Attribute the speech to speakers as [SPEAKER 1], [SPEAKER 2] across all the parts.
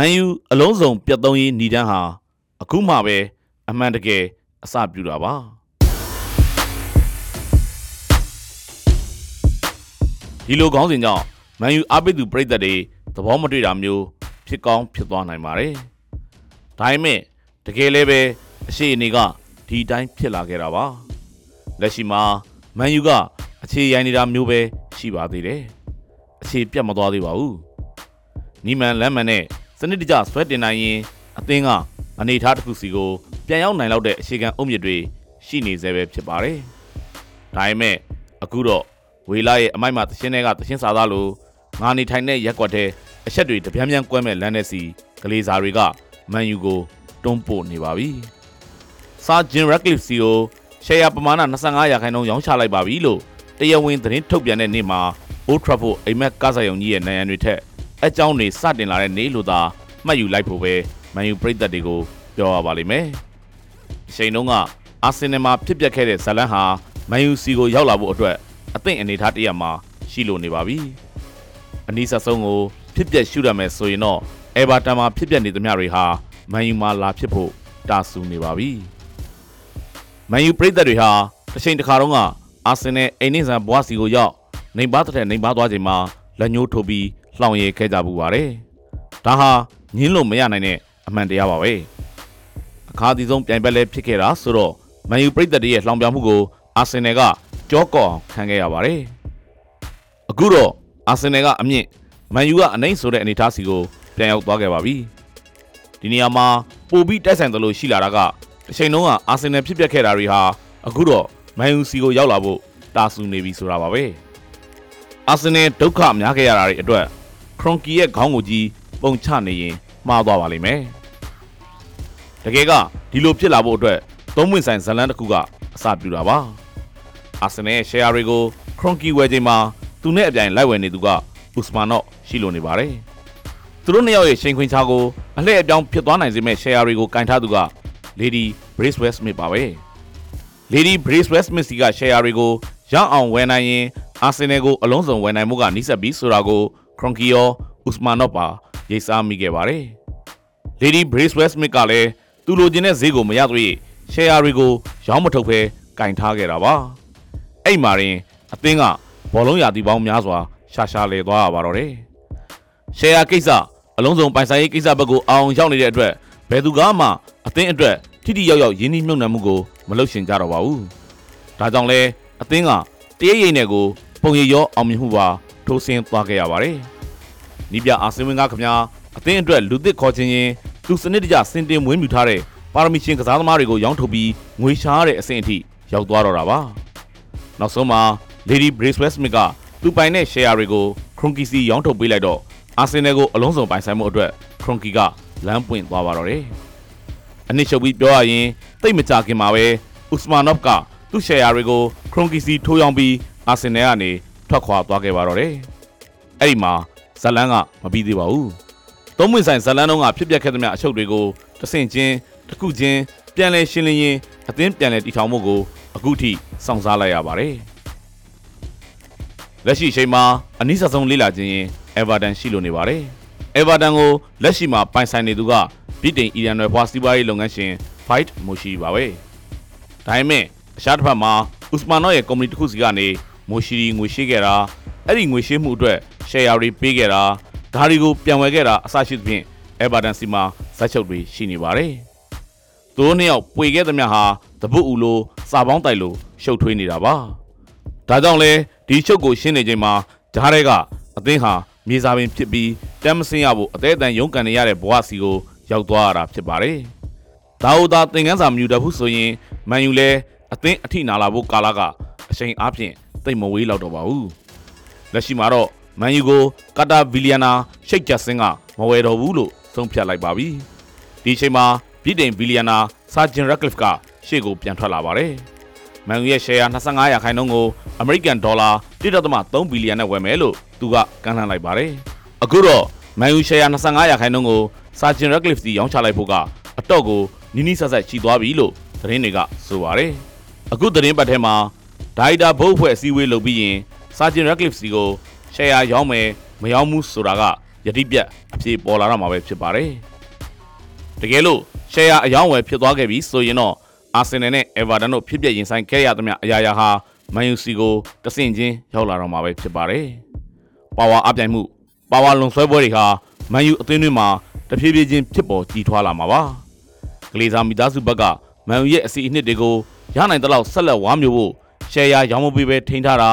[SPEAKER 1] မန်ယူအလုံးစုံပြတ်သုံးရေးညီတန်းဟာအခုမှပဲအမှန်တကယ်အစပြုတာပါဒီလိုခေါင်းစဉ်ကြောင့်မန်ယူအားပေးသူပြည်သက်တွေသဘောမတွေ့တာမျိုးဖြစ်ကောင်းဖြစ်သွားနိုင်ပါတယ်ဒါပေမဲ့တကယ်လည်းပဲအရှိအနေကဒီတိုင်းဖြစ်လာခဲ့တာပါလက်ရှိမှာမန်ယူကအခြေရိုင်းနေတာမျိုးပဲရှိပါသေးတယ်အခြေပြတ်မသွားသေးပါဘူးနီမန်လမ်းမန်နဲ့ စနစ်တကျဆွဲတင်နိုင်ရင်အသင်းကအနေအထားတစ်ခုစီကိုပြန်ရောက်နိုင်လောက်တဲ့အခြေခံအုတ်မြစ်တွေရှိနေသေးပဲဖြစ်ပါတယ်။ဒါပေမဲ့အခုတော့ဝေလာရဲ့အမိုက်မှာတရှင်းတွေကတရှင်းစာသားလိုငါနေထိုင်တဲ့ရက်ကွက်တဲ့အချက်တွေတပြန်းပြန်းကွဲမဲ့လမ်းတဲ့စီကလေးစားတွေကမန်ယူကိုတွန်းပို့နေပါပြီ။စာဂျင်ရက်လစ်စီကိုရှယ်ယာပမာဏ25ရာခိုင်နှုန်းရောင်းချလိုက်ပါပြီလို့တရားဝင်သတင်းထုတ်ပြန်တဲ့နေ့မှာ Old Trafford အိမ်မက်ကားဆိုင်ုံကြီးရဲ့နိုင်ရန်တွေထက် အကြောင်းတွေစတင်လာတဲ့နေ့လို့သာမှတ်ယူလိုက်ဖို့ပဲမန်ယူပရိသတ်တွေကိုပြောရပါလိမ့်မယ်။အချိန်တုန်းကအာဆင်နယ်မှာဖြစ်ပျက်ခဲ့တဲ့ဇလန်ဟာမန်ယူစီကိုရောက်လာဖို့အတွက်အသင့်အနေထားတရမှာရှိလို့နေပါပြီ။အနည်းဆက်ဆုံးကိုဖြစ်ပျက်ရှုရမယ်ဆိုရင်တော့အဲဗာတန်မှာဖြစ်ပျက်နေသမျှတွေဟာမန်ယူမှာလာဖြစ်ဖို့တာဆူနေပါပြီ။မန်ယူပရိသတ်တွေဟာတစ်ချိန်တစ်ခါတုန်းကအာဆင်နယ်အိမ်နေဆန်ဘွားစီကိုရောက်နေပါတဲ့နေပါသွားချိန်မှာလက်ညှိုးထိုးပြီး လှောင်ရည်ခဲ့ကြပူပါတယ်။ဒါဟာငင်းလို့မရနိုင်တဲ့အမှန်တရားပါပဲ။အခါဒီဆုံးပြိုင်ပွဲလဲဖြစ်ခဲ့တာဆိုတော့မန်ယူပရိသတ်တွေရဲ့လှောင်ပြောင်မှုကိုအာဆင်နယ်ကကြောကော့အောင်ခံခဲ့ရပါတယ်။အခုတော့အာဆင်နယ်ကအမြင့်မန်ယူကအနိုင်ဆိုတဲ့အနေအထားစီကိုပြန်ရောက်သွားခဲ့ပါပြီ။ဒီနေရာမှာပိုပြီးတိုက်ဆိုင်သလိုရှိလာတာကတစ်ချိန်လုံးကအာဆင်နယ်ဖြစ်ပျက်ခဲ့တာတွေဟာအခုတော့မန်ယူစီကိုရောက်လာဖို့တာဆူနေပြီဆိုတာပါပဲ။အာဆင်နယ်ဒုက္ခများခဲ့ရတာတွေအတွက် ခရွန်ကီရဲ့ခေါင်းကိုကြီးပုံချနေရင်မှားသွားပါလိမ့်မယ်။တကယ်ကဒီလိုဖြစ်လာဖို့အတွက်သုံးဝင်ဆိုင်ဇလန်တစ်ခုကအစပြုတာပါ။အာဆင်နယ်ရဲ့ share တွေကိုခရွန်ကီဝယ်ချိန်မှာသူနဲ့အပြိုင်လိုက်ဝယ်နေသူကဥစမာနော့ရှိလို့နေပါတယ်။သူတို့နှစ်ယောက်ရဲ့ရှင်ခွင်ချာကိုအလှည့်အပြောင်းဖြစ်သွားနိုင်စေမဲ့ share တွေကိုကင်ထားသူက Lady Bracewell Smith ပါပဲ။ Lady Bracewell Smith စီက share တွေကိုရအောင်ဝယ်နိုင်ရင်အာဆင်နယ်ကိုအလုံးစုံဝယ်နိုင်မှုကနှိစက်ပြီးဆိုတာကို ခရွန်ကီယောဥစမာနော့ပါရိတ်စားမိခဲ့ပါတယ်။ Lady Bracewell Smith ကလည်းသူလိုချင်တဲ့ဈေးကိုမရသေးရှယ်ယာတွေကိုရောင်းမထုတ်ဘဲကင်ထားခဲ့တာပါ။အဲ့မှာရင်အသင်းကဘောလုံးရာသီပေါင်းများစွာရှာရှာလဲသွားရပါတော့တယ်။ရှယ်ယာကိစ္စအလုံးစုံပိုင်ဆိုင်ရေးကိစ္စဘက်ကိုအောင်ရောက်နေတဲ့အတွက်ဘယ်သူကမှအသင်းအတွက်ထိထိရောက်ရောက်ရင်းနှီးမြှုပ်နှံမှုကိုမလုပ်ရှင်ကြတော့ပါဘူး။ဒါကြောင့်လဲအသင်းကတရရိပ်နဲ့ကိုပုံရရောအောင်မြင်မှုပါ ထိုးဆင်းသွားခဲ့ရပါတယ်။နီးပြအာဆင်ဝင်ကခင်ဗျာအသင်းအတွက်လူသစ်ခေါ်ခြင်းရင်သူစနစ်တကျစင်တင်မွေးမြူထားတဲ့ပါရမီရှင်ကစားသမားတွေကိုရောင်းထုတ်ပြီးငွေရှားတဲ့အဆင့်အထိရောက်သွားတော့တာပါနောက်ဆုံးမှာ Lady Bracewell Smith ကသူပိုင်တဲ့ share တွေကို Kroenke စီရောင်းထုတ်ပေးလိုက်တော့အာဆင်နယ်ကိုအလုံးစုံပိုင်ဆိုင်မှုအတွက် Kroenke ကလမ်းပွင့်သွားပါတော့တယ်အနစ်ချုပ်ပြီးပြောရရင်တိတ်မကြခင်မှာပဲ Usmanov ကသူ့ share တွေကို Kroenke စီထိုးရောင်းပြီးအာဆင်နယ်ကနေ ထွက်ခွာသွားခဲ့ပါတော့တယ်အဲ့ဒီမှာဇလန်းကမပြီးသေးပါဘူးသုံးဝင်ဆိုင်ဇလန်းတုံးကဖြစ်ပျက်ခဲ့သမျှအချုပ်တွေကိုတဆင့်ချင်းတစ်ခုချင်းပြန်လဲရှင်းလင်းရင်းအသင်းပြန်လဲတီထောင်မှုကိုအခုထိစောင့်စားလိုက်ရပါတယ်လက်ရှိအချိန်မှာအနည်းဆုံးလေးလာခြင်းရင် Everton ရှိလို့နေပါတယ် Everton ကိုလက်ရှိမှာပိုင်ဆိုင်နေသူကပြည်တိန်အီရန်နယ်ဖွာစီးပွားရေးလုပ်ငန်းရှင် Fight Moshi ပါပဲဒါပေမဲ့အရှားတစ်ဖက်မှာဥစမာနော့ရဲ့ကုမ္ပဏီတစ်ခုစီကနေ မိုရှိရီငွေရှိခဲ့တာအဲ့ဒီငွေရှိမှုအတွက် share တွေပေးခဲ့တာဒါတွေကိုပြန်ဝယ်ခဲ့တာအစရှိသဖြင့် Everton စီမှာဇက်ချုပ်တွေရှိနေပါတယ်။သူတို့နှစ်ယောက်ပွေခဲ့သမျှဟာတပုတ်ဦးလိုစာပေါင်းတိုက်လိုရှုပ်ထွေးနေတာပါ။ဒါကြောင့်လဲဒီချုပ်ကိုရှင်းနေချိန်မှာဂျားရဲကအသင်းဟာမြေစာပင်ဖြစ်ပြီးတမ်းမစင်းရဖို့အသေးအတန်ရုန်းကန်နေရတဲ့ဘဝစီကိုရောက်သွားရတာဖြစ်ပါတယ်။ဒါဟုတ်သာသင်ခန်းစာမယူတတ်ဘူးဆိုရင်မန်ယူလဲအသင်းအထိနာလာဖို့ကာလကအချိန်အားဖြင့် တိတ်မဝေးလောက်တော့ပါဘူး။လက်ရှိမှာတော့မန်ယူကိုကာတာဗီလီယနာရှိတ်ဂျက်ဆင်းကမဝယ်တော့ဘူးလို့ဆုံးဖြတ်လိုက်ပါပြီဒီအချိန်မှာပြည်တိန်ဗီလီယနာဆာဂျင်ရက်ကလစ်ကရှေ့ကိုပြန်ထွက်လာပါတယ်မန်ယူရဲ့ share 25ရာခိုင်နှုန်းကိုအမေရိကန်ဒေါ်လာ1.3ဘီလီယံနဲ့ဝယ်မယ်လို့သူကကမ်းလှမ်းလိုက်ပါတယ်အခုတော့မန်ယူ share 25ရာခိုင်နှုန်းကိုဆာဂျင်ရက်ကလစ်စီရောင်းချလိုက်ဖို့ကအတော့ကိုနီးနီးဆက်ဆက်ချီသွားပြီလို့သတင်းတွေကဆိုပါတယ်အခုသတင်းပတ်ထဲမှာ ဒိုင်တာဘုတ်ဖွဲ့အစည်းအဝေးလုပ်ပြီးရင်ဆာဂျင်ရက်ကလစ်စီကို share ရောင်းမယ်မရောင်းဘူးဆိုတာကယတိပြတ်အပြေပေါ်လာတော့မှာပဲဖြစ်ပါတယ်တကယ်လို့ရှယ်ယာအယောင်းဝယ်ဖြစ်သွားခဲ့ပြီဆိုရင်တော့အာဆင်နယ်နဲ့အေဗာတန်တို့ဖြစ်ပျက်ရင်ဆိုင်ခဲ့ရသမျှအရာရာဟာမန်ယူစီကိုတဆင့်ချင်းရောက်လာတော့မှာပဲဖြစ်ပါတယ်ပါဝါအပြိုင်မှုပါဝါလွန်ဆွဲပွဲတွေဟာမန်ယူအသင်းတွေမှာတဖြည်းဖြည်းချင်းဖြစ်ပေါ်ကြီးထွားလာမှာပါကလေးစားမိသားစုဘက်ကမန်ယူရဲ့အစီအနှစ်တွေကိုရနိုင်တဲ့လောက်ဆက်လက်ဝါမျိုးဖို့ ရှယ်ယာရောင်းမပေးပဲထိန်းထားတာ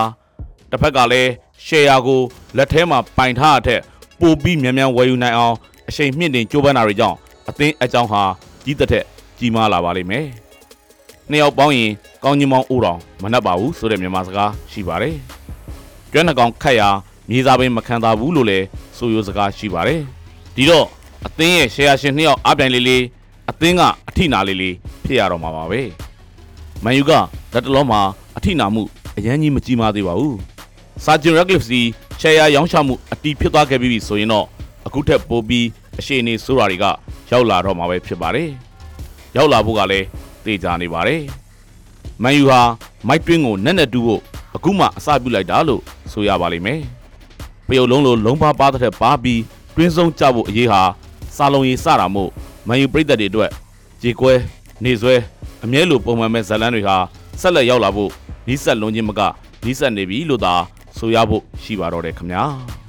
[SPEAKER 1] တစ်ဖက်ကလည်းရှယ်ယာကိုလက်ထဲမှာပိုင်ထားတဲ့ပိုပြီးမြန်မြန်ဝယ်ယူနိုင်အောင်အချိန်မြင့်တင်ကြိုးပမ်းတာတွေကြောင့်အသင်းအကြောင်းဟာကြီးသက်တဲ့ကြီးမားလာပါလိမ့်မယ်။နှစ်ယောက်ပေါင်းရင်ကောင်းကြီးမောင်းအိုးတော်မနှက်ပါဘူးဆိုတဲ့မြန်မာစကားရှိပါတယ်။ကျွမ်းနှကောင်ခတ်ရာမြေစာပင်မခံသာဘူးလို့လည်းဆိုရိုးစကားရှိပါတယ်။ဒီတော့အသင်းရဲ့ရှယ်ယာရှင်နှစ်ယောက်အပြိုင်လေးလေးအသင်းကအထိနာလေးလေးဖြစ်ရတော့မှာပါပဲ။မန်ယူကလက်တလုံးမှာ အထိနာမှုအရန်ကြီးမကြီးမားသေးပါဘူး။စာဂျင်ရက်ဂလစ်စီရှယ်ယာရောင်းချမှုအတီးဖြစ်သွားခဲ့ပြီဆိုရင်တော့အခုထက်ပိုပြီးအရှိန်နေဆိုတာတွေကရောက်လာတော့မှာပဲဖြစ်ပါတယ်။ရောက်လာဖို့ကလည်းသိကြနေပါတယ်။မန်ယူဟာမိုက်တွင်းကိုနက်နက်တူးဖို့အခုမှအစပြုလိုက်တာလို့ဆိုရပါလိမ့်မယ်။ပယုတ်လုံးလိုလုံးပါပါတဲ့ပါပြီးတွင်းဆုံးကြဖို့အရေးဟာစာလုံးရေးစတာမို့မန်ယူပြည်သက်တွေအတွက်ကြေကွဲနေဆွဲအမြဲလိုပုံမှန်မဲ့ဇတ်လန်းတွေဟာဆက်လက်ရောက်လာဖို့ နီးစက်လုံးချင်းမကနီးစက်နေပြီလို့သာဆိုရဖို့ရှိပါတော့တယ်ခင်ဗျာ။